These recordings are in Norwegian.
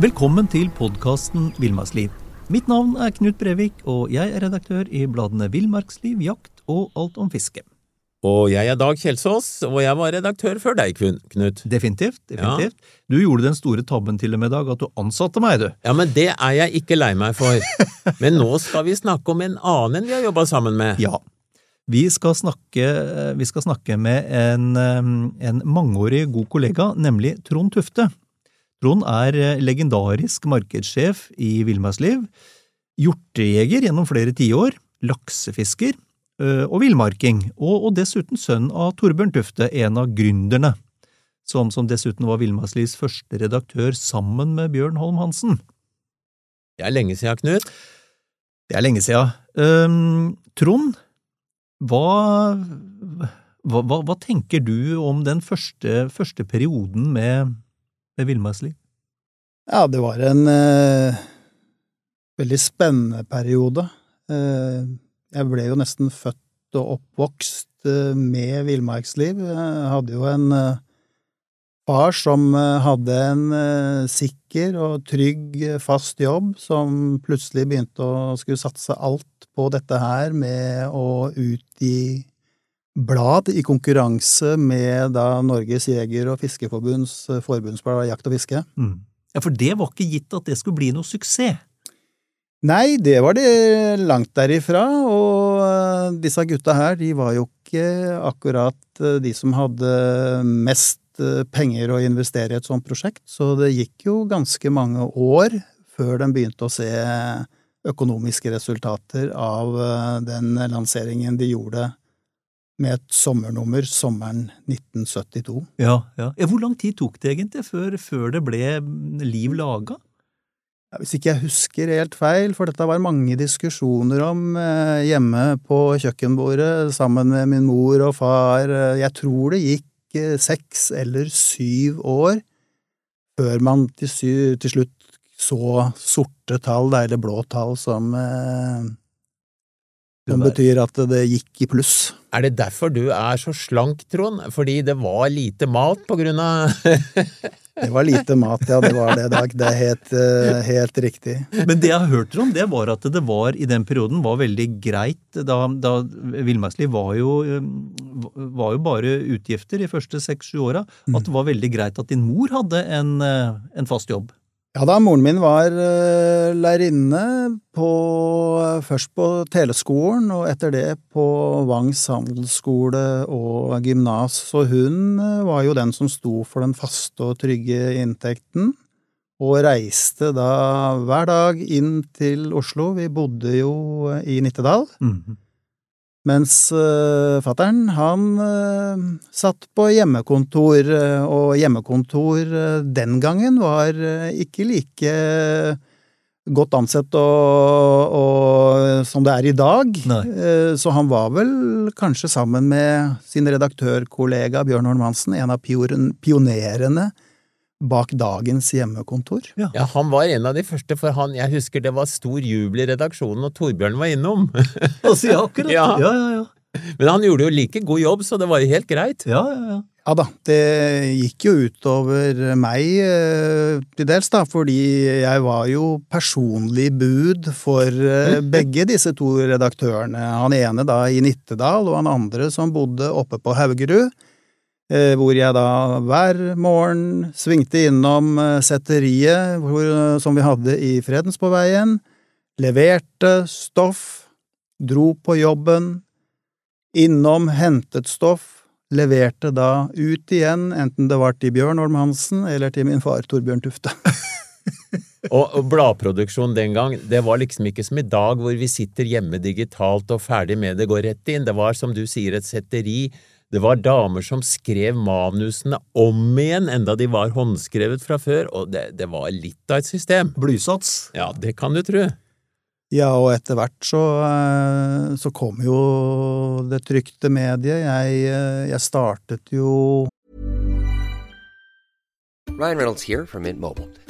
Velkommen til podkasten Villmarksliv. Mitt navn er Knut Brevik, og jeg er redaktør i bladene Villmarksliv, Jakt og Alt om fiske. Og jeg er Dag Kjelsås, og jeg var redaktør før deg, Knut. Definitivt. definitivt. Ja. Du gjorde den store tabben til og med, Dag, at du ansatte meg, du. Ja, men det er jeg ikke lei meg for. men nå skal vi snakke om en annen vi har jobba sammen med. Ja. Vi skal snakke, vi skal snakke med en, en mangeårig god kollega, nemlig Trond Tufte. Trond er eh, legendarisk markedssjef i Villmarksliv, hjortejeger gjennom flere tiår, laksefisker eh, og villmarking, og, dessuten sønn av Torbjørn Tufte, en av gründerne, som, som dessuten var Villmarkslivs første redaktør sammen med Bjørn Holm Hansen. Det er lenge siden, Knut. Det er lenge siden. Um, Trond, hva, hva, hva, hva, tenker du om den første, første perioden med villmarksliv? Ja, det var en eh, veldig spennende periode. Eh, jeg ble jo nesten født og oppvokst eh, med villmarksliv. Jeg hadde jo en eh, far som eh, hadde en eh, sikker og trygg, fast jobb, som plutselig begynte å skulle satse alt på dette her med å utgi blad i konkurranse med da Norges jeger- og fiskeforbunds eh, forbundsblad Jakt og fiske. Mm. Ja, For det var ikke gitt at det skulle bli noe suksess? Nei, det var det langt derifra, og eh, disse gutta her, de var jo ikke akkurat eh, de som hadde mest penger å investere i et sånt prosjekt, så det gikk jo ganske mange år før de begynte å se økonomiske resultater av den lanseringen de gjorde med et sommernummer sommeren 1972. Ja, ja. Hvor lang tid tok det egentlig før, før det ble liv laga? Ja, hvis ikke jeg husker helt feil, for dette var mange diskusjoner om eh, hjemme på kjøkkenbordet sammen med min mor og far. Jeg tror det gikk eh, seks eller syv år før man til, til slutt så sorte tall, eller blå tall, som eh, som betyr at det gikk i pluss. Er det derfor du er så slank, Trond? Fordi det var lite mat på grunn av Det var lite mat, ja. Det var det, Dag. Det er helt, eh, helt, riktig. Men det jeg har hørt om, det var at det var i den perioden var veldig greit da, da Villmarksliv var, eh, var jo bare utgifter de første seks-sju åra. At det var veldig greit at din mor hadde en, eh, en fast jobb. Ja da, moren min var uh, lærerinne Først på teleskolen, og etter det på Vangs handelsskole og gymnas, så hun uh, var jo den som sto for den faste og trygge inntekten, og reiste da hver dag inn til Oslo. Vi bodde jo i Nittedal. Mm -hmm. Mens uh, fattern, han uh, satt på hjemmekontor, uh, og hjemmekontor uh, den gangen var ikke like godt ansett og, og, som det er i dag. så han var vel kanskje sammen med sin redaktørkollega Bjørn Holm Hansen en av pionerene bak dagens hjemmekontor. Ja. ja. Han var en av de første, for han, jeg husker det var stor jubel i redaksjonen og Torbjørn var innom. altså, ja, akkurat. Ja. ja, ja, ja. Men han gjorde jo like god jobb, så det var jo helt greit. Ja, ja, ja. Ja da, det gikk jo utover meg eh, til dels, da, fordi jeg var jo personlig bud for eh, begge disse to redaktørene. Han ene da i Nittedal, og han andre som bodde oppe på Haugerud. Eh, hvor jeg da hver morgen svingte innom eh, setteriet hvor, som vi hadde i Fredensborgveien, leverte stoff, dro på jobben, innom, hentet stoff, leverte da ut igjen, enten det var til Bjørn Olm Hansen eller til min far Torbjørn Tufte. og bladproduksjon den gang, det var liksom ikke som i dag hvor vi sitter hjemme digitalt og ferdig med det, går rett inn. Det var som du sier, et setteri det var damer som skrev manusene om igjen, enda de var håndskrevet fra før, og det, det var litt av et system. Blysats. Ja, det kan du tro. Ja, og etter hvert så, eh, så kom jo det trykte mediet. Jeg, eh, jeg startet jo Ryan Reynolds her fra Mint Mobile.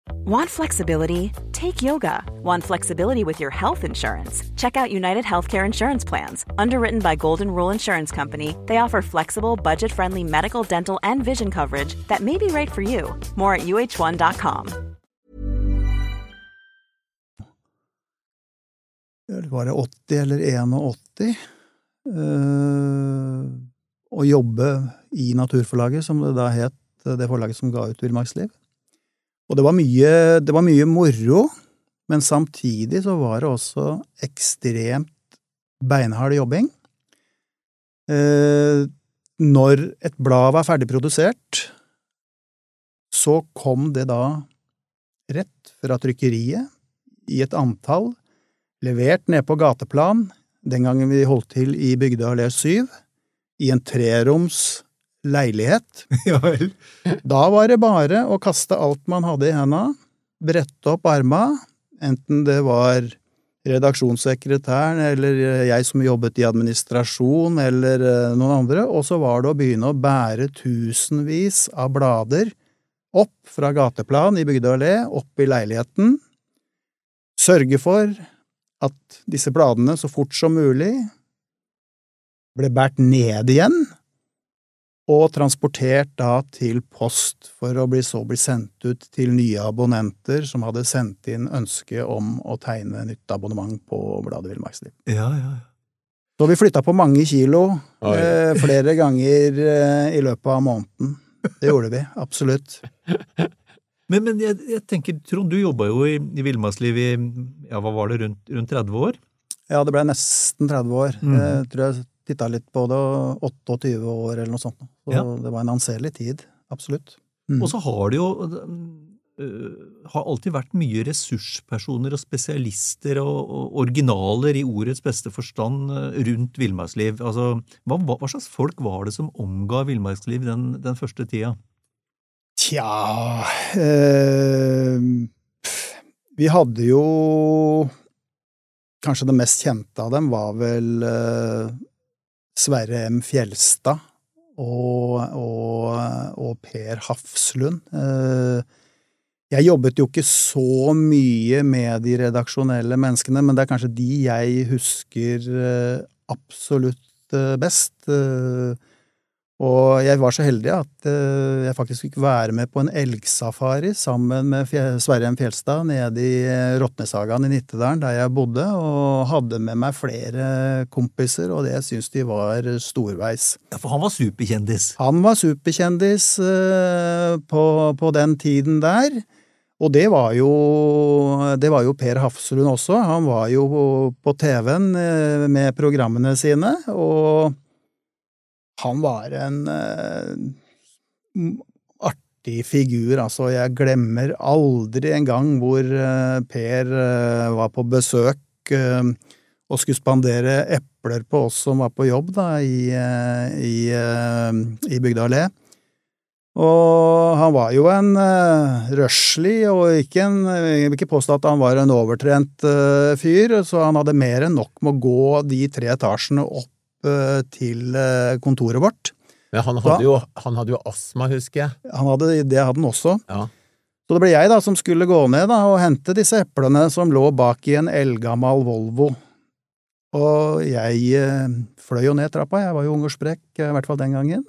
Want flexibility? Take yoga. Want flexibility with your health insurance? Check out United Healthcare Insurance Plans. Underwritten by Golden Rule Insurance Company, they offer flexible, budget friendly medical, dental, and vision coverage that may be right for you. More at uh1.com. var det 80 eller 81, Uh, å jobbe i Naturforlaget, som det da het, det forlaget som ga ut Villmarksliv. Og det var mye, det var mye moro, men samtidig så var det også ekstremt beinhard jobbing. Eh, når et blad var ferdig produsert, så kom det da rett fra trykkeriet i et antall levert ned på gateplan, den gangen vi holdt til i Bygdøy allé 7, i en treroms leilighet. Ja vel. Da var det bare å kaste alt man hadde i henda, brette opp arma, enten det var redaksjonssekretæren eller jeg som jobbet i administrasjon eller eh, noen andre, og så var det å begynne å bære tusenvis av blader opp fra gateplan i Bygdøy allé, opp i leiligheten, sørge for at disse bladene så fort som mulig ble båret ned igjen, og transportert da til post for å bli så bli sendt ut til nye abonnenter som hadde sendt inn ønske om å tegne nytt abonnement på bladet Villmarksliv. Ja, ja, ja. Så vi flytta på mange kilo Oi. eh, flere ganger eh, i løpet av måneden. Det gjorde vi, absolutt. Men, men jeg, jeg tenker, Trond, du jobba jo i, i Villmarksliv i ja, hva var det, rundt, rundt 30 år? Ja, det ble nesten 30 år. Mm. Jeg tror jeg titta litt på det, 28 år eller noe sånt. Så Ja. det var en anselig tid. Absolutt. Mm. Og så har det jo uh, har alltid vært mye ressurspersoner og spesialister og, og originaler i ordets beste forstand øh, rundt villmarksliv. Altså, hva, hva slags folk var det som omga villmarksliv den, den første tida? Tja eh, Vi hadde jo Kanskje det mest kjente av dem var vel eh, Sverre M. Fjelstad og, og, og Per Hafslund. Eh, jeg jobbet jo ikke så mye med de redaksjonelle menneskene, men det er kanskje de jeg husker eh, absolutt eh, best. Og jeg var så heldig at eh, jeg faktisk fikk være med på en elgsafari sammen med Sverre M. Fjelstad nede i eh, Rotneshagan i Nittedalen, der jeg bodde, og hadde med meg flere kompiser, og det syns de var storveis. Ja, For han var superkjendis. Han var superkjendis eh, på, på den tiden der. Og det var jo, det var jo Per Hafslund også. Han var jo på, TV-en med programmene sine, og han var en uh, artig figur, altså. Jeg glemmer aldri en gang hvor uh, Per uh, var på besøk og skulle spandere epler på oss som var på jobb da, i, i, i Bygda allé. Og han var jo en uh, røslig, og ikke en, jeg vil ikke påstå at han var en overtrent uh, fyr, så han hadde mer enn nok med å gå de tre etasjene opp til eh, kontoret vårt. Men han hadde, jo, han hadde jo astma, husker jeg. Han hadde, det hadde han også. Ja. Så det ble jeg da som skulle gå ned da, og hente disse eplene som lå bak i en eldgammel Volvo. Og jeg eh, fløy jo ned trappa, jeg var jo ung og sprekk, eh, i hvert fall den gangen,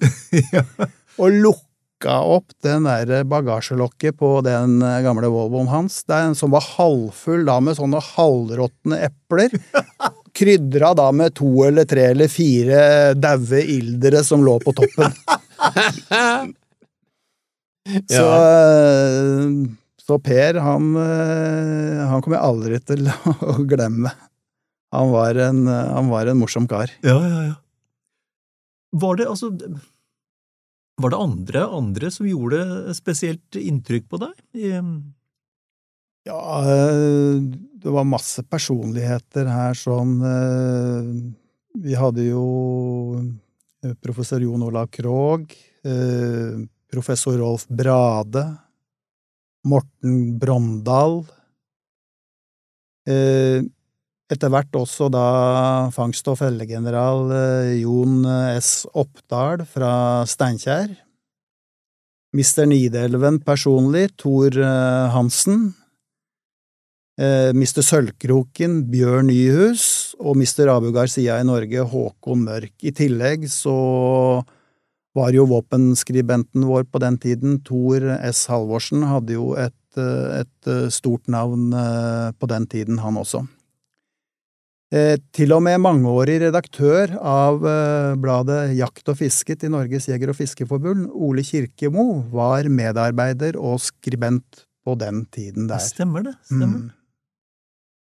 og lukka opp den der bagasjelokket på den eh, gamle Volvoen hans, den som var halvfull da med sånne halvråtne epler, krydra da med to eller tre eller fire daue ildere som lå på toppen. Så, eh, så Per, han, eh, han kommer jeg aldri til å glemme. Han var en, han var en morsom kar. Ja, ja, ja. Var det altså Var det andre, andre som gjorde spesielt inntrykk på deg? Ja, eh, det var masse personligheter her sånn Vi hadde jo eh, professor Jon Olav Krogh, professor Rolf Brade, Morten Brondal Etter hvert også da fangst- og fellegeneral Jon S. Oppdal fra Steinkjer. Mister Nidelven personlig, Tor Hansen. Eh, Mr. Sølvkroken, Bjørn Nyhus, og Mr. Abu Garcia i Norge, Håkon Mørk. I tillegg så var jo våpenskribenten vår på den tiden, Tor S. Halvorsen, hadde jo et, eh, et stort navn eh, på den tiden, han også. Eh, til og med mangeårig redaktør av eh, bladet Jakt og fisket i Norges jeger- og fiskeforbund, Ole Kirkemo, var medarbeider og skribent på den tiden der. stemmer det. stemmer. Mm.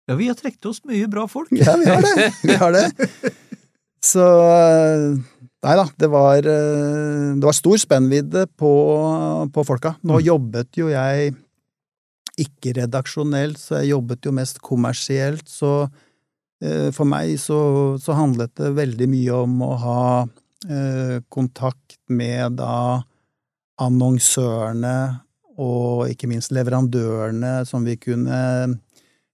Ja, vi har trukket oss mye bra folk. Ja, vi har det! Vi har det. Så eh, Nei da, det var, eh, det var stor spennvidde på, på folka. Nå Mm. jobbet jo jeg ikke redaksjonelt, så jeg jobbet jo mest kommersielt, så eh, for meg så, så handlet det veldig mye om å ha kontakt med da annonsørene og ikke minst leverandørene som vi kunne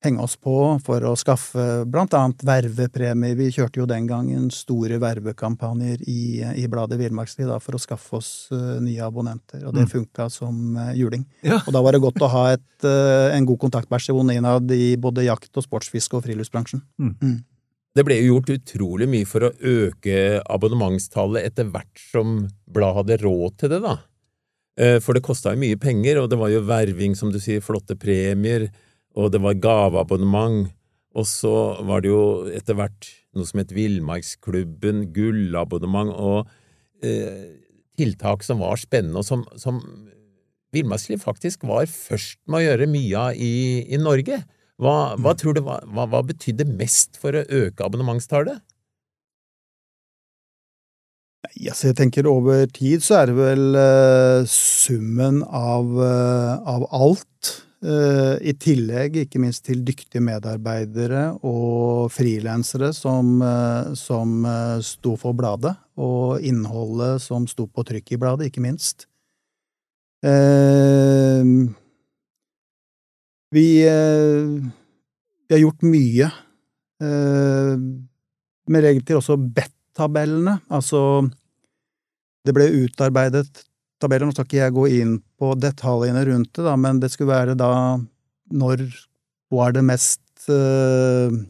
henge oss på for å skaffe blant annet vervepremier. Vi kjørte jo den gangen store vervekampanjer i, i bladet Villmarkstid for å skaffe oss uh, nye abonnenter, og det Mm. funka som uh, juling. Ja. Og da var det godt å ha et, uh, en god kontaktperson innad i både jakt- og sportsfiske og friluftsbransjen. Det ble jo gjort utrolig mye for å øke abonnementstallet etter hvert som bladet hadde råd til det, da. Eh, For det kosta jo mye penger, og det var jo verving, som du sier, flotte premier, og det var gaveabonnement, og så var det jo etter hvert noe som het Villmarksklubben, gullabonnement og eh, tiltak som var spennende, og som, som Villmarksliv faktisk var først med å gjøre mye av i, i Norge. Hva, hva tror du hva, hva, hva betydde mest for å øke abonnementstallet? Nei, altså jeg tenker over tid så er det vel uh, summen av, uh, av alt. Eh, I tillegg ikke minst til dyktige medarbeidere og frilansere som, eh, som eh, sto for bladet, og innholdet som sto på trykk i bladet, ikke minst. Vi, vi har gjort mye. Men til også BET-tabellene. Altså, det ble utarbeidet tabeller, nå skal ikke jeg gå inn på detaljene rundt det, da, men det skulle være da når var det mest eh,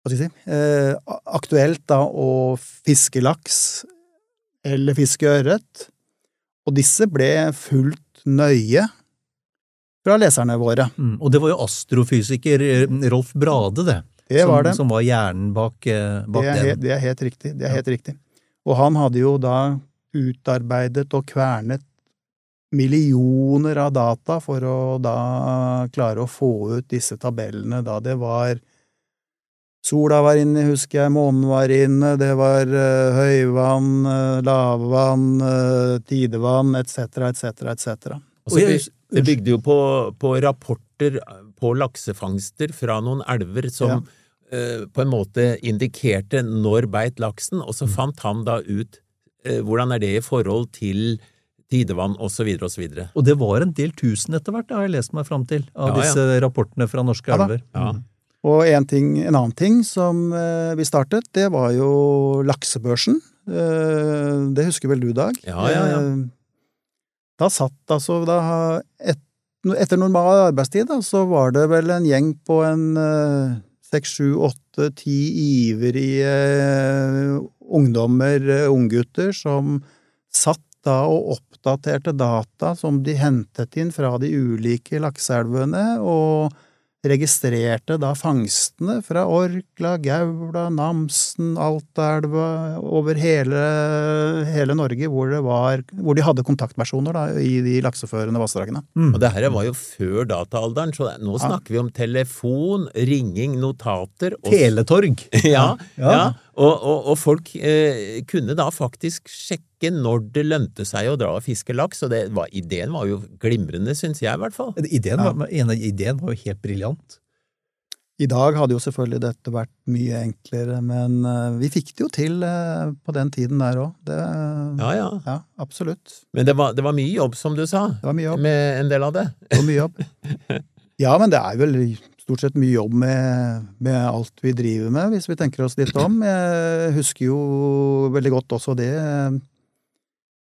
hva skal jeg si, eh, aktuelt da å fiske laks eller fiske ørret, og disse ble fulgt nøye fra leserne våre. Mm. Og det var jo astrofysiker eh, Rolf Brade, det. Det som, var det. Som var hjernen bak, eh, bak Det er, den. det er helt riktig. Det er helt riktig. Og han hadde jo da utarbeidet og kvernet millioner av data for å da klare å få ut disse tabellene da det var Sola var inne, husker jeg, månen var inne, det var uh, høyvann, uh, lavvann, uh, tidevann, etc., etc., etc. Det, bygde jo på, på rapporter på laksefangster fra noen elver som eh, på en måte indikerte når beit laksen, og så Mm. fant han da ut hvordan er det i forhold til tidevann osv. osv. Og og det var en del tusen etter hvert, det har jeg lest meg fram til, av Ja, ja. disse rapportene fra norske Ja elver. Ja. Og en, ting, en annen ting som eh, vi startet, det var jo laksebørsen. Eh, det husker vel du, Dag? Ja, ja, ja. Eh, da satt altså da, et, Etter normal arbeidstid da, så var det vel en gjeng på en eh, seks, sju, åtte, ti ivrige eh, ungdommer, eh, unggutter, som satt da og oppdaterte data som de hentet inn fra de ulike lakseelvene, og registrerte da fangstene fra Orkla, Gaula, Namsen, Altaelva, over hele, hele Norge hvor, det var, hvor de hadde kontaktpersoner da, i de lakseførende vassdragene. Mm. Og det her var jo før dataalderen, så nå Ja. snakker vi om telefon, ringing, notater og Teletorg! Ja, Ja. ja. Og, og, og folk eh, kunne da faktisk sjekke når det lønte seg å dra og fiske laks, og det var, ideen var jo glimrende, syns jeg i hvert fall. Ideen, Ja. var, en ideen var jo helt briljant. I dag hadde jo selvfølgelig dette vært mye enklere, men eh, vi fikk det jo til eh, på den tiden der òg. Ja, ja. ja, absolutt. Men det var, det var mye jobb, som du sa, Det var mye jobb. med en del av det. Det var mye jobb. Ja, men det er vel stort sett mye jobb med, med alt vi driver med, hvis vi tenker oss litt om. Jeg husker jo veldig godt også det.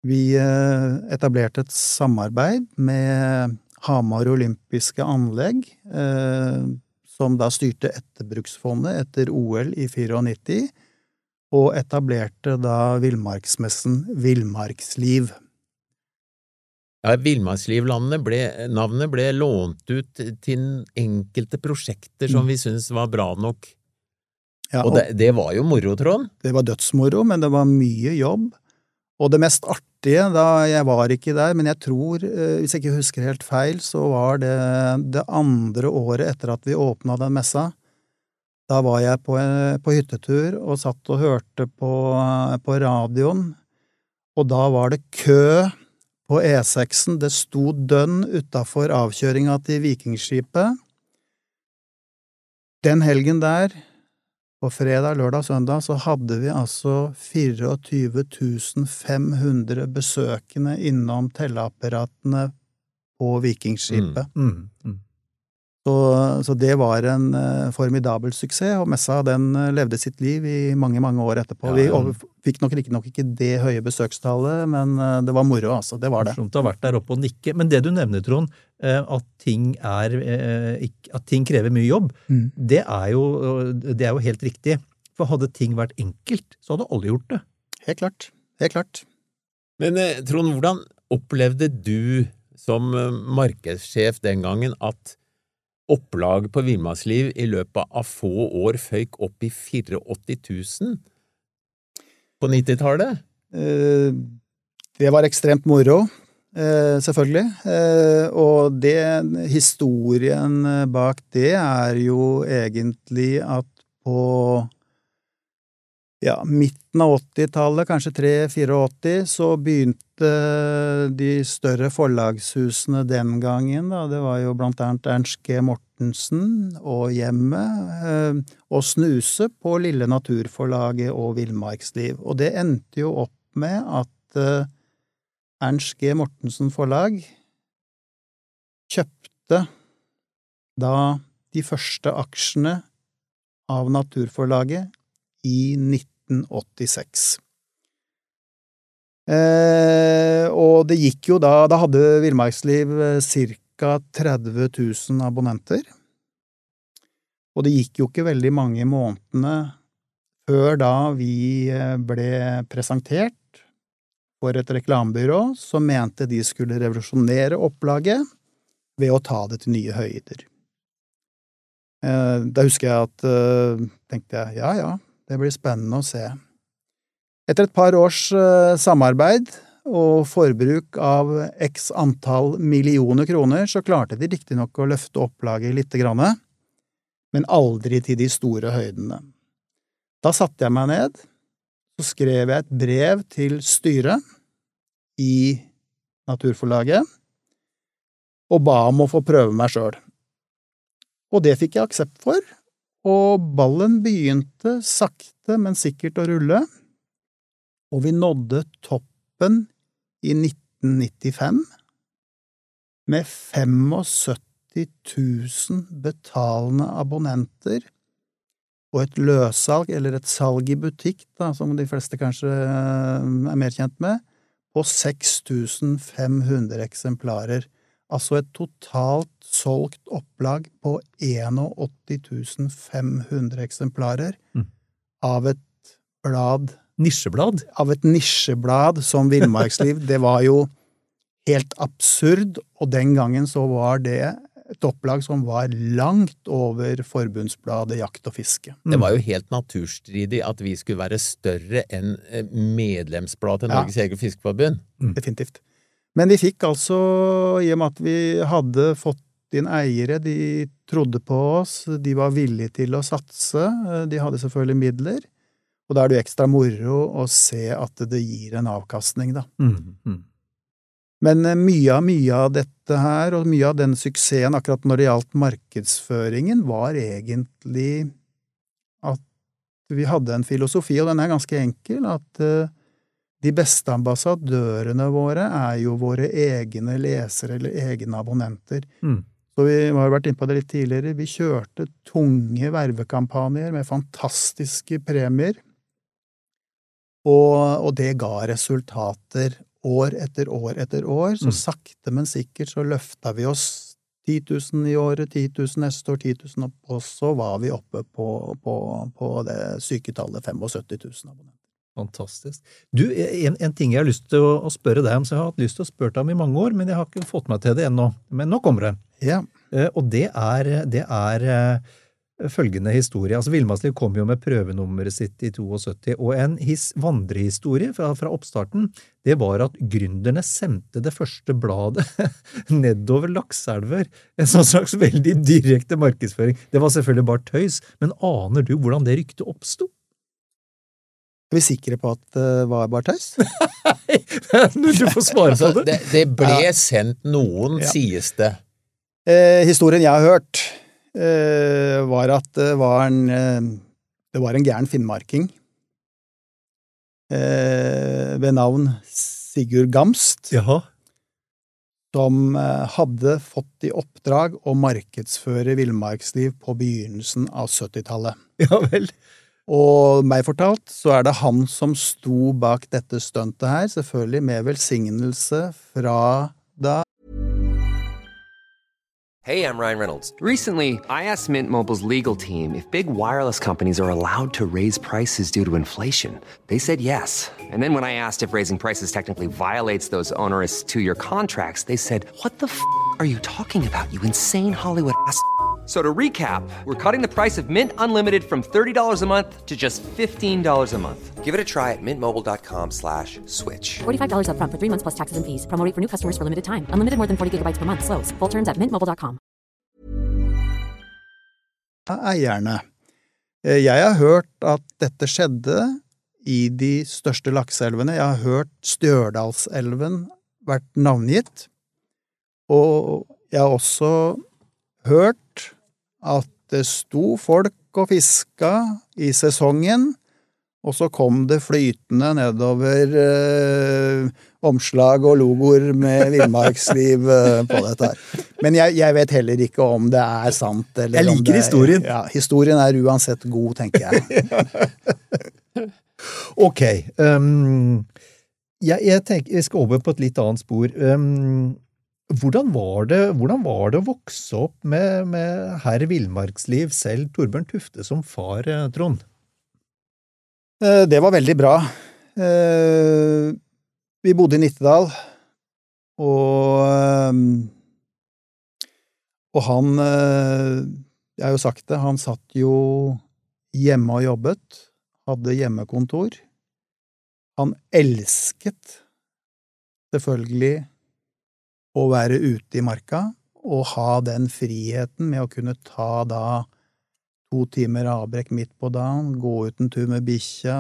Vi eh, etablerte et samarbeid med Hamar olympiske anlegg, eh, som da styrte Etterbruksfondet etter OL i 94, og etablerte da villmarksmessen Villmarksliv. Ja, Villmarkslivlandet ble, navnet ble lånt ut til enkelte prosjekter som vi syntes var bra nok. Ja, Og det, det var jo moro, Trond. Det var dødsmoro, men det var mye jobb. Og det mest artige, da jeg var ikke der, men jeg tror, eh, hvis jeg ikke husker helt feil, så var det det andre året etter at vi åpna den messa. Da var jeg på, eh, på hyttetur og satt og hørte på, på radioen, og da var det kø på E6-en. Det sto dønn utafor avkjøringa til Vikingskipet. Den helgen der, på fredag, lørdag, søndag, så hadde vi altså 24 500 besøkende innom telleapparatene på Vikingskipet. Mm, mm. Så, så det var en uh, formidabel suksess, og messa den uh, levde sitt liv i mange, mange år etterpå. Ja, Vi ja. Vi fikk nok riktignok ikke det høye besøkstallet, men uh, det var moro, altså. Det var det. Morsomt å ha vært der oppe og nikke. Men det du nevner, Trond, at ting, er, at ting krever mye jobb, Mm. det er, jo, det er jo helt riktig. For hadde ting vært enkelt, så hadde alle gjort det. Helt klart. Helt klart. Men Trond, hvordan opplevde du som markedssjef den gangen at opplag på Villmarksliv i løpet av få år føyk opp i 84 000 på 90-tallet? Eh, Det var ekstremt moro, eh, selvfølgelig. Eh, Og det, historien bak det er jo egentlig at på ja, midten av 80-tallet, kanskje 3-84, så begynte de større forlagshusene den gangen, da, det var jo blant annet Ernst G. Mortensen og Hjemmet, eh, å snuse på Lille Naturforlaget og Villmarksliv. Og det endte jo opp med at eh, Ernst G. Mortensen forlag kjøpte da de første aksjene av Naturforlaget i 1986. Eh, og det gikk jo da Da hadde Villmarksliv ca. 30 000 abonnenter. Og det gikk jo ikke veldig mange månedene før da vi eh, ble presentert for et reklamebyrå som mente de skulle revolusjonere opplaget ved å ta det til nye høyder. Eh, Da husker jeg at eh, tenkte jeg ja ja, det blir spennende å se. Etter et par års eh, samarbeid og forbruk av x antall millioner kroner, så klarte de riktignok å løfte opplaget lite grann, men aldri til de store høydene. Da satte jeg meg ned, så skrev jeg et brev til styret i Naturforlaget og ba om å få prøve meg sjøl. Og det fikk jeg aksept for, og ballen begynte sakte, men sikkert å rulle, og vi nådde toppen i 1995 med 75 000 betalende abonnenter og et løssalg, eller et salg i butikk, da, som de fleste kanskje eh, er mer kjent med, på 6500 eksemplarer. Altså et totalt solgt opplag på 81 500 eksemplarer Mm. av et blad Nisjeblad. av et nisjeblad som Villmarksliv. Det var jo helt absurd, og den gangen så var det et opplag som var langt over forbundsbladet Jakt og fiske. Det var jo helt naturstridig at vi skulle være større enn eh, medlemsbladet til Ja. Norges Jeger- og Fiskerforbund. Definitivt. Men vi fikk altså, i og med at vi hadde fått inn eiere, de trodde på oss, de var villige til å satse, de hadde selvfølgelig midler, og da er det jo ekstra moro å se at det gir en avkastning, da. Mm, mm. Men eh, mye av, mye av dette her, og mye av den suksessen akkurat når det gjaldt markedsføringen, var egentlig at vi hadde en filosofi, og den er ganske enkel, at eh, de beste ambassadørene våre er jo våre egne lesere eller egne abonnenter. Mm. Så vi har vært inne på det litt tidligere. Vi kjørte tunge vervekampanjer med fantastiske premier. Og, og det ga resultater år etter år etter år. Så Mm. sakte, men sikkert så løfta vi oss 10 000 i året, 10 000 neste år, 10 000 opp, og så var vi oppe på, på, på det syketallet 75 000 abonnenter. Fantastisk. Du, en, en ting jeg har lyst til å, å spørre deg om, som jeg har hatt lyst til å spørre deg om i mange år, men jeg har ikke fått meg til det ennå. Men nå kommer det. Ja. Eh, Og det er, det er eh, følgende historie. Altså, Villmarksliv kom jo med prøvenummeret sitt i 72, og en his, vandrehistorie fra, fra oppstarten, det var at gründerne sendte det første bladet nedover lakseelver. En sånn slags veldig direkte markedsføring. Det var selvfølgelig bare tøys, men aner du hvordan det ryktet oppsto? Er vi sikre på at det var bare tøys? Nei! du får svare Altså, på det. det, det ble sendt noen, Ja. sies det. Eh, historien jeg har hørt, eh, var at det var en, eh, det var en gæren finnmarking eh, ved navn Sigurd Gamst, Jaha. som eh, hadde fått i oppdrag å markedsføre villmarksliv på begynnelsen av 70-tallet. Ja vel. Og meg fortalt, så er det han som sto bak dette stuntet her, selvfølgelig med velsignelse fra da Hey, I'm Ryan Reynolds. Recently, I asked Mint Mobile's legal team if big wireless companies are allowed to raise prices due to inflation. They said yes. And then when I asked if raising prices technically violates those onerous two year contracts, they said, What the f are you talking about, you insane Hollywood ass? F- So to recap, we're cutting the price of Mint Unlimited from $30 a month to just $15 a month. Give it a try at mintmobile.com slash switch. $45 upfront for three months plus taxes and fees. Promo for new customers for limited time. Unlimited more than 40 gigabytes per month. Slows. Full terms at mintmobile.com. eierne. Eh, Jeg har hørt at dette skjedde i de største lakseelvene. Jeg har hørt Stjørdalselven vært navngitt. Og jeg har også hørt at det sto folk og fiska i sesongen, og så kom det flytende nedover eh, omslag og logoer med villmarksliv eh, på dette her. Men jeg, jeg vet heller ikke om det er sant. Eller Jeg liker det, historien. Ja, historien er uansett god, tenker jeg. Ok. Um, jeg, jeg tenker, jeg skal over på et litt annet spor. Um, hvordan, var det, hvordan var det å vokse opp med, med herr Villmarksliv, selv Torbjørn Tufte, som far, eh, Trond? Eh, Det var veldig bra. Eh, Vi bodde i Nittedal, og Og han Jeg har jo sagt det, han satt jo hjemme og jobbet, hadde hjemmekontor. Han elsket selvfølgelig å være ute i marka og ha den friheten med å kunne ta da to timer avbrekk midt på dagen, gå ut en tur med bikkja,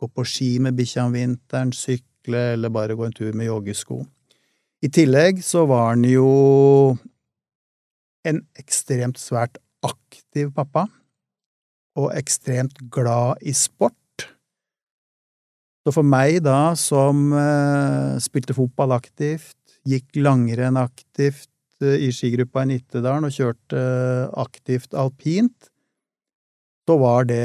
gå på ski med bikkja om vinteren, sykle eller bare gå en tur med joggesko. I tillegg så var han jo en ekstremt svært aktiv pappa, og ekstremt glad i sport. Så for meg da, som eh, spilte fotball aktivt, gikk langrenn aktivt eh, i skigruppa i Nittedalen og kjørte eh, aktivt alpint, så var det,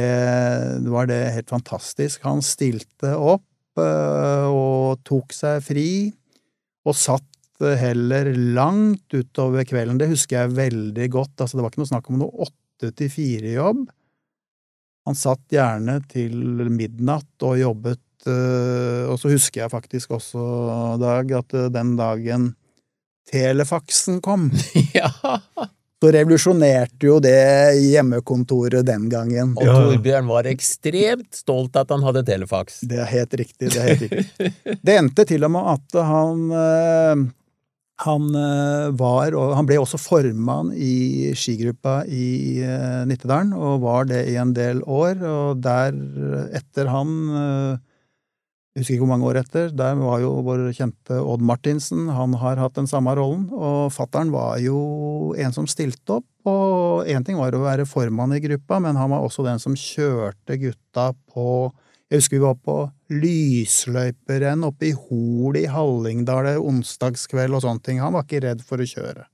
var det helt fantastisk. Han stilte opp eh, og tok seg fri, og satt heller langt utover kvelden. Det husker jeg veldig godt. Altså, det var ikke noe snakk om noe åtte til fire-jobb. Han satt gjerne til midnatt og jobbet, og så husker jeg faktisk også, Dag, at eh, den dagen telefaksen kom, ja. så revolusjonerte jo det hjemmekontoret den gangen. Og Torbjørn var ekstremt stolt at han hadde telefaks. Det er helt riktig. Det er helt riktig. Det endte til og med at han eh, han eh, var, og han ble også formann i skigruppa i eh, Nittedalen, og var det i en del år. Og der, etter han eh, jeg husker ikke hvor mange år etter, der var jo vår kjente Odd Martinsen, han har hatt den samme rollen, og fattern var jo en som stilte opp, og én ting var å være formann i gruppa, men han var også den som kjørte gutta på Jeg husker vi var på lysløyperenn oppe i Hol i Hallingdal onsdagskveld og sånne ting. Han var ikke redd for å kjøre.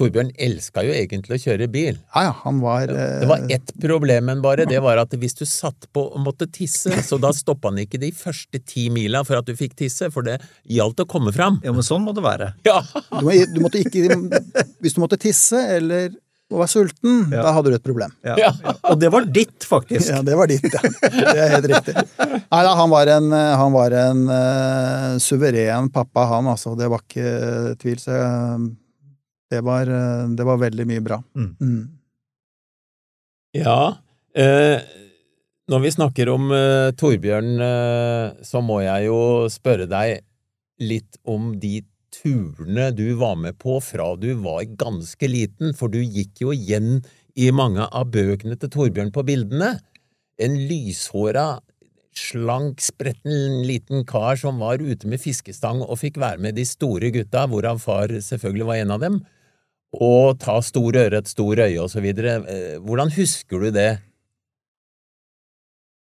Torbjørn elska jo egentlig å kjøre bil. Ja, ja, han var Det var ett problem, men bare. Det var at hvis du satt på og måtte tisse, så da stoppa han ikke de første ti mila for at du fikk tisse, for det gjaldt å komme fram. Ja, men sånn må det være. Ja! du, du måtte ikke Hvis du måtte tisse eller var sulten, Ja. da hadde du et problem. Ja. Ja. Og det var ditt, faktisk. Ja, det var ditt, ja. Det er helt riktig. Nei da, han var en, han var en uh, suveren pappa, han, altså. Det var ikke tvil. Så jeg, det, var, eh, det var veldig mye bra. Mm. Mm. Ja, eh, når vi snakker om eh, Torbjørn, eh, så må jeg jo spørre deg litt om de turene du var med på fra du var ganske liten, for du gikk jo igjen i mange av bøkene til Torbjørn på bildene. En lyshåra, slank, spretten liten kar som var ute med fiskestang og fikk være med de store gutta, hvorav far selvfølgelig var en av dem, og ta stor ørret, stor øye videre. Eh, Hvordan husker du det?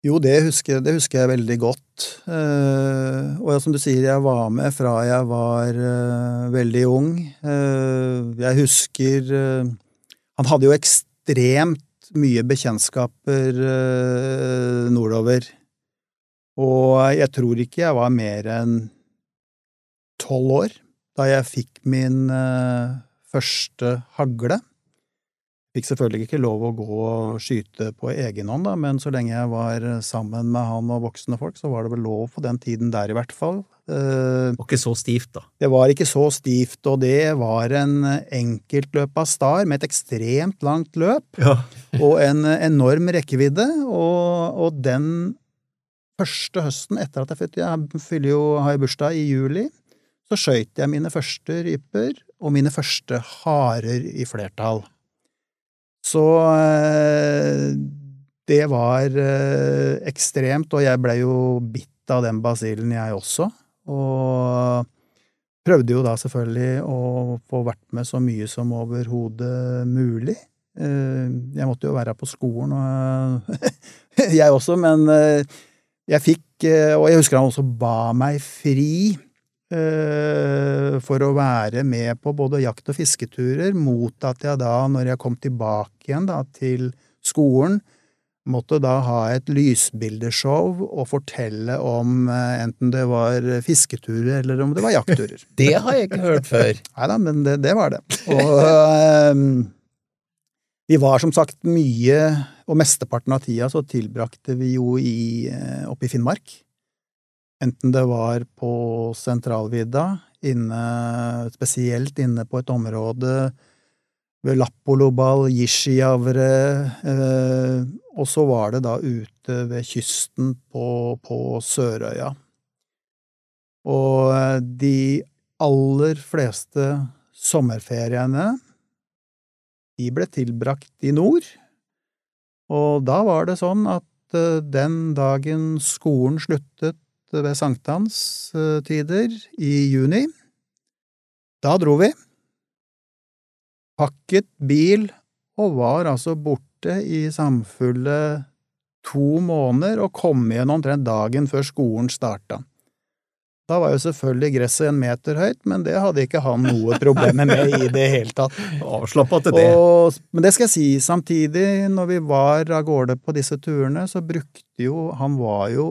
Jo, det husker, det husker jeg veldig godt. Eh, og som du sier, jeg var med fra jeg var eh, veldig ung. Jeg husker Han hadde jo ekstremt mye bekjentskaper nordover. Og jeg tror ikke jeg var mer enn tolv år da jeg fikk min første hagle. Fikk selvfølgelig ikke lov å gå og skyte på egen hånd, da, men så lenge jeg var sammen med han og voksne folk, så var det vel lov på den tiden der, i hvert fall. Det Og ikke så stivt, da. Det var ikke så stivt, og det var en enkeltløpa star med et ekstremt langt løp Ja. og en enorm rekkevidde, og, og den første høsten etter at jeg fylte jeg fyller jo, har jeg bursdag i juli, så skøyt jeg mine første ryper og mine første harer i flertall. Så eh, det var eh, ekstremt, og jeg ble jo bitt av den basillen, jeg også. Og prøvde jo da selvfølgelig å få vært med så mye som overhodet mulig. Eh, Jeg måtte jo være på skolen, og jeg også, men jeg fikk Og jeg husker han også ba meg fri for å være med på både jakt- og fisketurer, mot at jeg da, når jeg kom tilbake igjen da, til skolen, måtte da ha et lysbildeshow og fortelle om eh, enten det var fisketurer eller om det var jaktturer. Det har jeg ikke hørt før. Nei da, men det, det var det. Og um, vi var som sagt mye, og mesteparten av tida så tilbrakte vi jo i, eh, oppe i Finnmark. Enten det var på sentralvidda, inne, spesielt inne på et område ved Lappolobal, Jishijavre, eh, og så var det da ute ved kysten på, på Sørøya. Og eh, de aller fleste sommerferiene, de ble tilbrakt i nord, og da var det sånn at eh, den dagen skolen sluttet ved sankthanstider i juni, da dro vi, pakket bil og var altså borte i samfulle to måneder og kom igjen omtrent dagen før skolen starta. Da var jo selvfølgelig gresset en meter høyt, men det hadde ikke han noe problemer med i det hele tatt. Avslappa til det. Og, men det skal jeg si, samtidig, når vi var av gårde på disse turene, så brukte jo Han var jo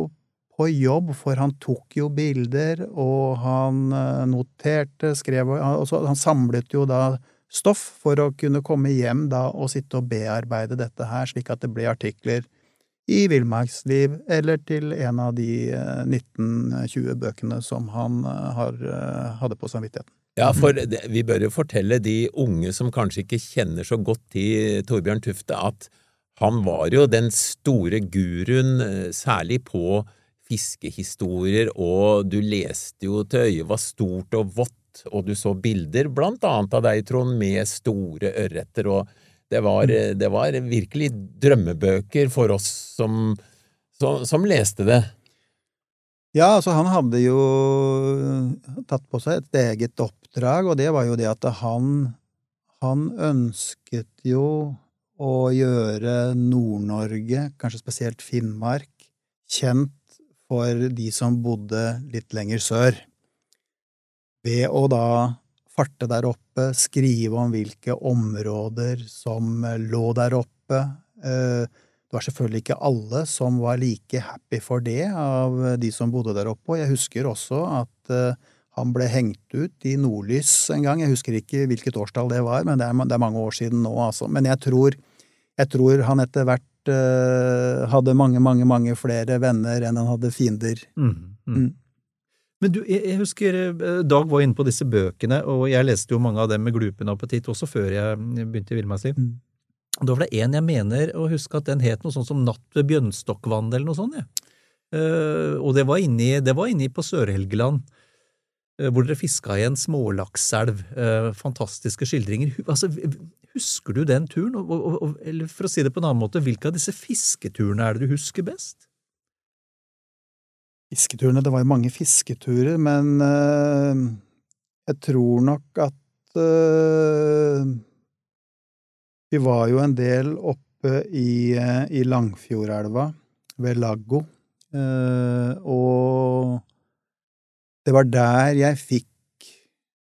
på jobb, for han tok jo bilder, og han eh, noterte, skrev og så, Han samlet jo da stoff for å kunne komme hjem da og sitte og bearbeide dette her, slik at det ble artikler i Villmarksliv, eller til en av de eh, 1920 bøkene som han eh, har, eh, hadde på samvittigheten. Ja, for det, vi bør jo fortelle de unge som kanskje ikke kjenner så godt til Torbjørn Tufte, at han var jo den store guruen, eh, særlig på fiskehistorier, og du leste jo til øyet var stort og vått, og du så bilder, blant annet av deg, Trond, med store ørreter, og det var, eh, det var virkelig drømmebøker for oss som, som, som leste det. Ja, altså han hadde jo tatt på seg et eget oppdrag, og det var jo det at han, han ønsket jo å gjøre Nord-Norge, kanskje spesielt Finnmark, kjent for de som bodde litt lenger sør. Ved å da farte der oppe, skrive om hvilke områder som lå der oppe. Eh, det var selvfølgelig ikke alle som var like happy for det av de som bodde der oppe, og jeg husker også at han ble hengt ut i Nordlys en gang. Jeg husker ikke hvilket årstall det var, men det er mange år siden nå, altså. Men jeg tror, jeg tror han etter hvert uh, hadde mange, mange, mange flere venner enn han hadde fiender. Mm, mm. Mm. Men du, jeg, jeg, husker Dag var inne på disse bøkene, og jeg leste jo mange av dem med glupen appetitt også før jeg begynte i villmarksliv. Mm. Da var det en jeg mener å huske at den het noe sånt som Natt ved Bjønstokkvann eller noe sånt. Ja. Uh, og det var inni, det var inni på Sør-Helgeland, hvor dere fiska i en smålakselv. Uh, fantastiske skildringer. Altså, husker du den turen? Eller for å si det på en annen måte, hvilke av disse fisketurene er det du husker best? Fisketurene Det var jo mange fisketurer, men jeg tror nok at vi var jo en del oppe i, eh, i Langfjordelva, ved Laggo, eh, og det var der jeg fikk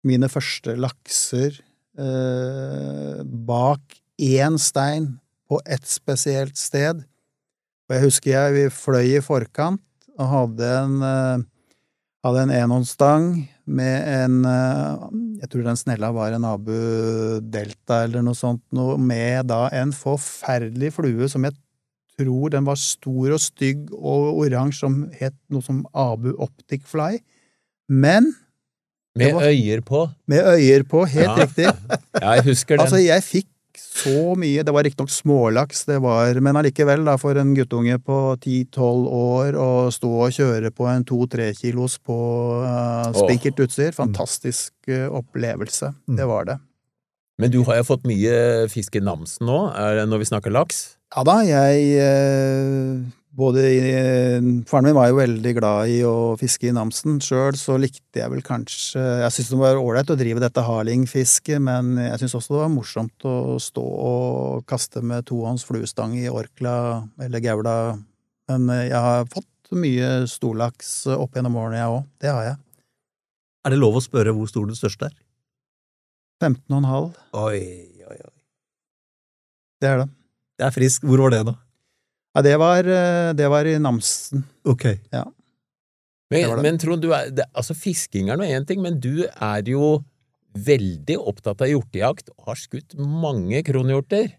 mine første lakser eh, bak én stein på ett spesielt sted. Og jeg husker jeg vi fløy i forkant og hadde en, hadde en enhåndsstang med en eh, Jeg tror den snella var en Abu Delta eller noe sånt noe, med da en forferdelig flue som jeg tror den var stor og stygg og oransje, som het noe som Abu Optic Fly. Men Med var, øyer på? Med øyer på, helt ja. riktig. ja, jeg husker den. Altså, jeg fikk så mye. Det var riktignok smålaks, det var, men allikevel, da, for en guttunge på 10-12 år å stå og kjøre på en 2-3 kilos på uh, spinkert utstyr, fantastisk uh, opplevelse. Mm. Det var det. Men du har jo fått mye fisk i Namsen nå, når vi snakker laks? Ja da, jeg uh, både i, Faren min var jo veldig glad i å fiske i Namsen. Sjøl så likte jeg vel kanskje Jeg syntes det var ålreit å drive dette harlingfisket, men jeg syntes også det var morsomt å stå og kaste med tohånds fluestang i Orkla eller Gaula. Men jeg har fått mye storlaks opp gjennom årene, jeg òg. Det har jeg. Er det lov å spørre hvor stor den største er? 15,5. Oi, oi, oi. Det er det. Det er frisk. Hvor var det, da? Ja, det var, eh, det var i Namsen. Ok. Ja. Men, men Trond, du er, det, altså fisking er nå én ting, men du er jo veldig opptatt av hjortejakt og har skutt mange kronhjorter.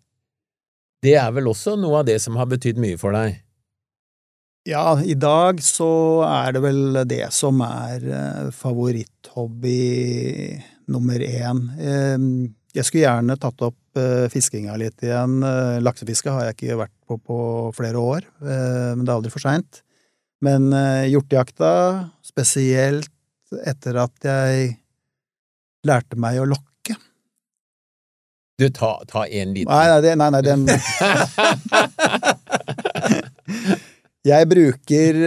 Det er vel også noe av det som har betydd mye for deg? Ja, i dag så er det vel det som er eh, favoritthobby nummer én. Jeg skulle gjerne tatt opp uh, fiskinga litt igjen. Uh, laksefiske har jeg ikke vært på på flere år, uh, men det er aldri for seint. Men uh, hjortejakta, spesielt etter at jeg lærte meg å lokke Du, ta, ta en liten Nei, nei, det, nei, nei den Jeg bruker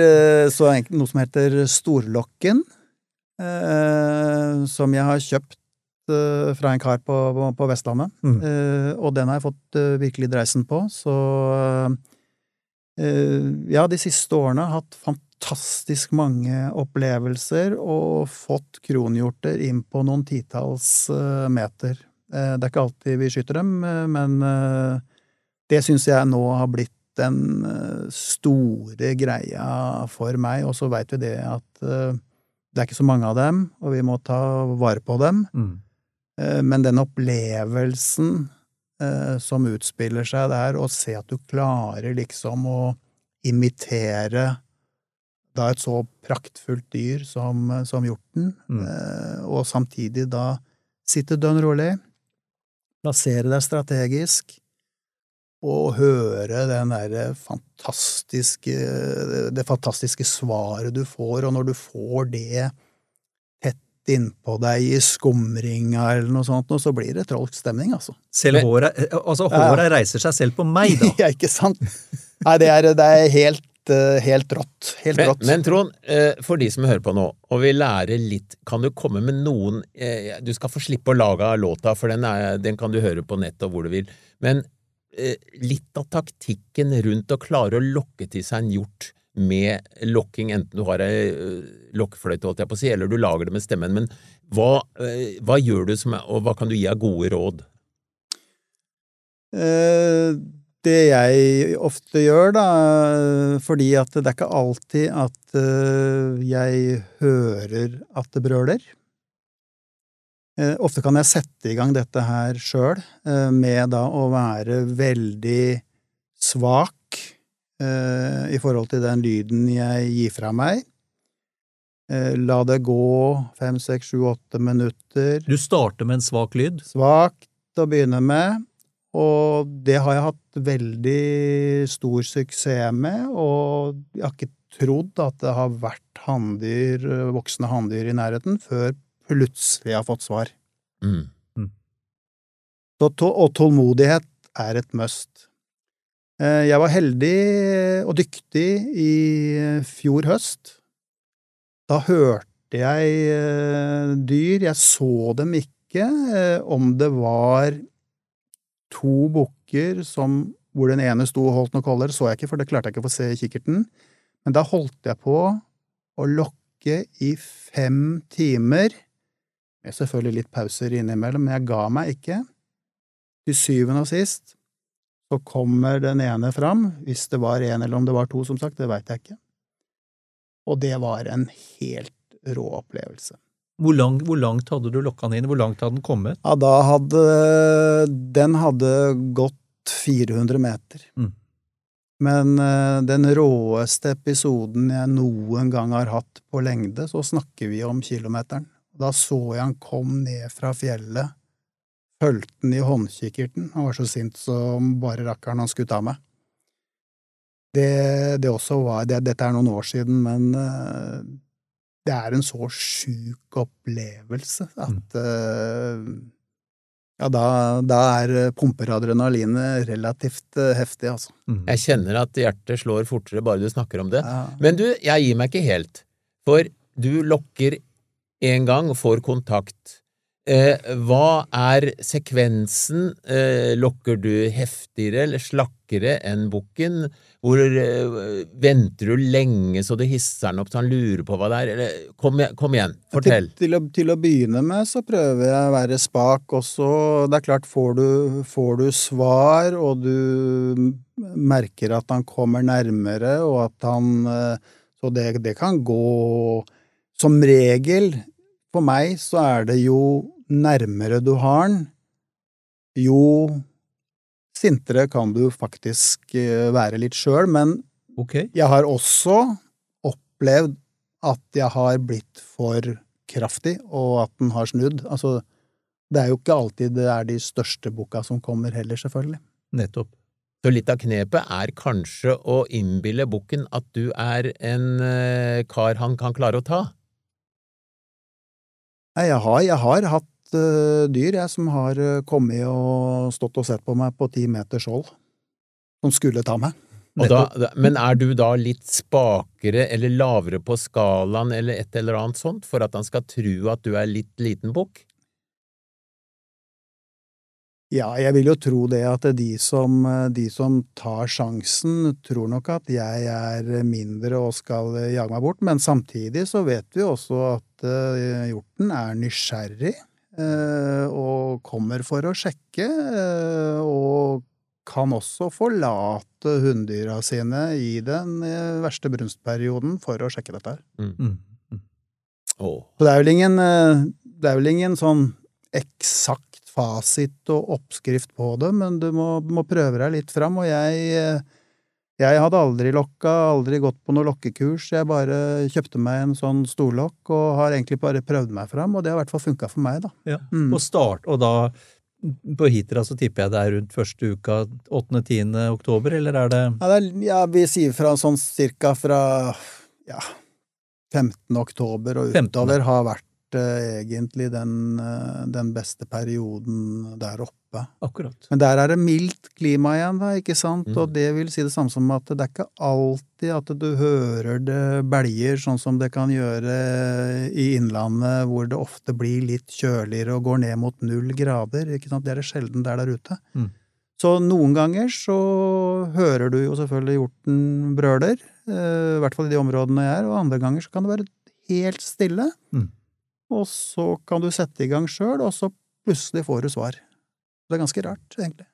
så enkelt noe som heter storlokken, som jeg har kjøpt fra en kar på, på, på Vestlandet, mm. uh, og den har jeg fått uh, virkelig dreisen på, så ja, de siste årene har hatt fantastisk mange opplevelser og fått kronhjorter inn på noen titalls meter. Det er ikke alltid vi skyter dem, men det syns jeg nå har blitt den store greia for meg, og så veit vi det at det er ikke så mange av dem, og vi må ta vare på dem. Mm. Eh, men den opplevelsen eh, som utspiller seg der, å se at du klarer liksom å imitere da et så praktfullt dyr som, som hjorten, mm. Eh, og samtidig da sitte dønn rolig, plassere deg strategisk, og høre den derre fantastiske Det fantastiske svaret du får, og når du får det innpå deg i skumringa eller noe sånt, og så blir det trolsk stemning, altså. Selv håret, altså håret ja. reiser seg selv på meg, da. ja, ikke sant? Nei, det er, det er helt eh, helt rått. Helt Men, rått. men Trond, eh, for de som hører på nå, og vil lære litt, kan du komme med noen eh, Du skal få slippe å lage låta, for den, er, den kan du høre på nett og hvor du vil. Men eh, litt av taktikken rundt å klare å lokke til seg en hjort med lokking, enten du har ei lokkfløyte, holdt jeg på å si, eller du lager det med stemmen. Men hva, eh, hva gjør du som og hva kan du gi av gode råd? Eh, det jeg ofte gjør, da, fordi at det er ikke alltid at eh, jeg hører at det brøler. Eh, Ofte kan jeg sette i gang dette her sjøl, med da å være veldig svak eh, i forhold til den lyden jeg gir fra meg. Eh, La det gå fem, seks, sju, åtte minutter. Du starter med en svak lyd. Svakt å begynne med, og det har jeg hatt veldig stor suksess med, og jeg har ikke trodd at det har vært handdyr, voksne hanndyr i nærheten, før plutselig jeg har fått svar. Mm. Så, og tålmodighet er et must. Eh, Jeg var heldig og dyktig i fjor høst. Da hørte jeg eh, dyr, jeg så dem ikke. eh, Om det var to bukker hvor den ene sto og holdt noe koller, så jeg ikke, for det klarte jeg ikke å få se i kikkerten. Men da holdt jeg på å lokke i fem timer, med selvfølgelig litt pauser innimellom, men jeg ga meg ikke. Til syvende og sist så kommer den ene fram, hvis det var en eller om det var to, som sagt, det veit jeg ikke. Og det var en helt rå opplevelse. Hvor, lang, hvor langt hadde du lokka den inn? Hvor langt hadde den kommet? Ja, da hadde Den hadde gått 400 meter. Mm. Men eh, den råeste episoden jeg noen gang har hatt på lengde, så snakker vi om kilometeren. Da så jeg han kom ned fra fjellet, fulgte den i håndkikkerten, han var så sint som bare rakkeren han skulle ta meg. Det, det også var det, Dette er noen år siden, men uh, det er en så sjuk opplevelse at uh, Ja, da, da er pumper adrenalinet relativt eh, heftig, altså. Mm. Jeg kjenner at hjertet slår fortere bare du snakker om det. Ja. Men du, jeg gir meg ikke helt, for du lokker en gang og får kontakt. Eh, hva er sekvensen? Eh, lokker du heftigere eller slakkere enn bukken? Hvor eh, Venter du lenge så det hisser den opp så han lurer på hva det er? Eller, kom, kom igjen, fortell. Til, til, å, til å begynne med så prøver jeg å være spak også. Det er klart, får du, får du svar, og du merker at han kommer nærmere, og at han eh, Så det, det kan gå Som regel, for meg, så er det jo nærmere du har den, jo sintere kan du faktisk eh, være litt sjøl, men okay. jeg har også opplevd at jeg har blitt for kraftig, og at den har snudd. Altså, det er jo ikke alltid det er de største boka som kommer heller, selvfølgelig. Nettopp. Så litt av knepet er kanskje å innbille bukken at du er en eh, kar han kan klare å ta. Nei, jeg har, jeg har hatt eh, dyr, jeg, som har eh, kommet og stått og sett på meg på ti meters hold, som skulle ta meg. Da, men er du da litt spakere eller lavere på skalaen eller et eller annet sånt for at han skal tro at du er litt liten bukk? Ja, jeg vil jo tro det at de som, de som tar sjansen, tror nok at jeg er mindre og skal jage meg bort, men samtidig så vet vi også at eh, hjorten er nysgjerrig eh, og kommer for å sjekke, eh, og kan også forlate hunndyra sine i den eh, verste brunstperioden for å sjekke dette her. Mm. Åh. Så det er vel ingen, eh, det er vel ingen sånn eksakt fasit og oppskrift på det, men du må, må prøve deg litt fram, og jeg, eh, jeg hadde aldri lokka, aldri gått på noe lokkekurs, jeg bare kjøpte meg en sånn storlokk og har egentlig bare prøvd meg fram, og det har i hvert fall funka for meg, da. Ja. Mm. Og start, og da på Hitra så tipper jeg det er rundt første uka, 8.-10. oktober, eller er det Ja, det er, ja, vi sier fra sånn cirka fra ja, 15. oktober og 15.. utover har vært egentlig den, eh, den beste perioden der oppe. Akkurat. Men der er det mildt klima igjen, da, ikke sant? Mm. Og det vil si det samme som at det er ikke alltid at du hører det belger, sånn som det kan gjøre i Innlandet, hvor det ofte blir litt kjøligere og går ned mot null grader. ikke sant? Det er det sjelden der der ute. Mm. Så noen ganger så hører du jo selvfølgelig hjorten brøler, eh, i hvert fall i de områdene jeg er, og andre ganger så kan det være helt stille. Mm. Og så kan du sette i gang sjøl, og så plutselig får du svar. Det er ganske rart, egentlig.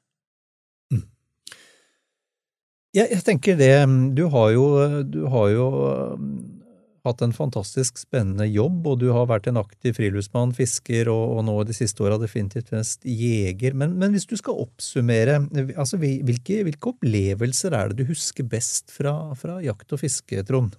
Jeg, jeg tenker det, du har jo, du har jo um, hatt en fantastisk spennende jobb, og du har vært en aktiv friluftsmann, fisker, og, og nå de siste åra definitivt mest jeger. Men, men hvis du skal oppsummere, altså hvilke, hvilke opplevelser er det du husker best fra, fra jakt og fiske, Trond?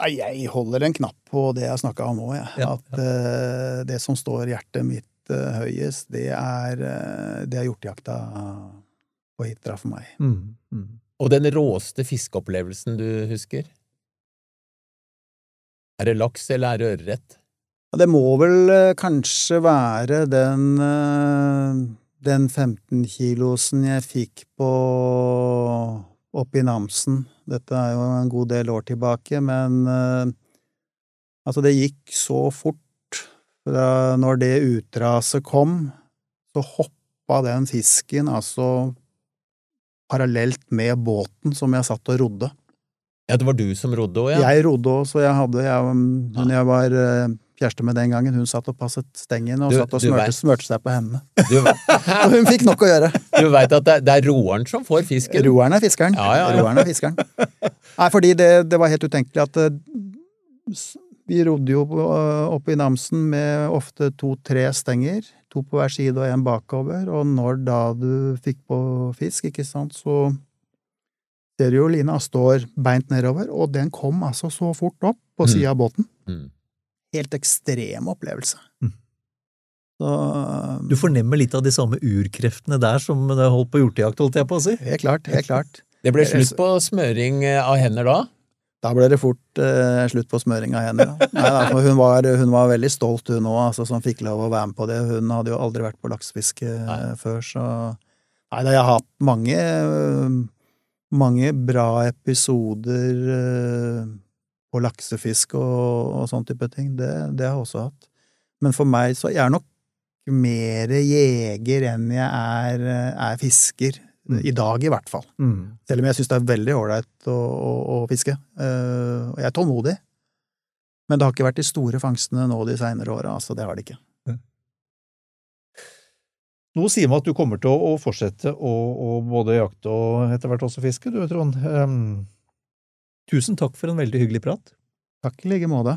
Jeg holder en knapp på det jeg snakka om nå, jeg. Ja, At uh, det som står hjertet mitt uh, høyest, det er, uh, det er hjortejakta på Hitra for meg. Mm, mm. Og den råeste fiskeopplevelsen du husker? Er det laks, eller er det ørret? Ja, Det må vel kanskje være den, den 15-kilosen jeg fikk på oppe i Namsen. Dette er jo en god del år tilbake, men eh, altså, det gikk så fort. Da når det utraset kom, så hoppa den fisken altså parallelt med båten som jeg satt og rodde. Ja, det var du som rodde òg, ja? Jeg rodde òg, så jeg hadde jeg, Hun jeg var eh, kjæreste med den gangen, hun satt og passet stengen og Du- satt og smørte, smørte seg på hendene. Og hun fikk nok å gjøre. du veit at det, det er roeren som får fisken? Roeren er fiskeren. Ja, ja, ja. Roeren er fiskeren. Nei, fordi det, det var helt utenkelig at eh, vi rodde jo oppe i Namsen med ofte to-tre stenger, to på hver side og en bakover, og når da du fikk på fisk, ikke sant, så ser du jo lina står beint nedover, og den kom altså så fort opp på Mm. sida av båten. Mm. Helt ekstrem opplevelse. Mm. Så Du fornemmer litt av de samme urkreftene der som det holdt på hjortejakt, holdt jeg på å si. Helt klart, helt klart. Det ble slutt på smøring eh, av hender da? Da ble det fort eh, slutt på smøring av hender. Ja. Nei, altså, hun, var, hun var veldig stolt, hun òg, altså, som fikk lov å være med på det. Hun hadde jo aldri vært på laksefiske eh, Nei. før, så Nei da, jeg har hatt mange, eh, mange bra episoder på laksefisk og, og sånn type ting. Det, det har jeg også hatt. Men for meg så Jeg er nok mer jeger enn jeg er, er fisker. Mm. I dag, i hvert fall. Mm. Selv om jeg syns det er veldig ålreit å, å, å fiske. Og jeg er tålmodig. Men det har ikke vært de store fangstene nå de seinere åra. Altså, det har det ikke. Nå sier man at du kommer til å, å fortsette å, både jakte og etter hvert også fiske, du Trond. Ehm, tusen takk for en veldig hyggelig prat. Takk i like måte.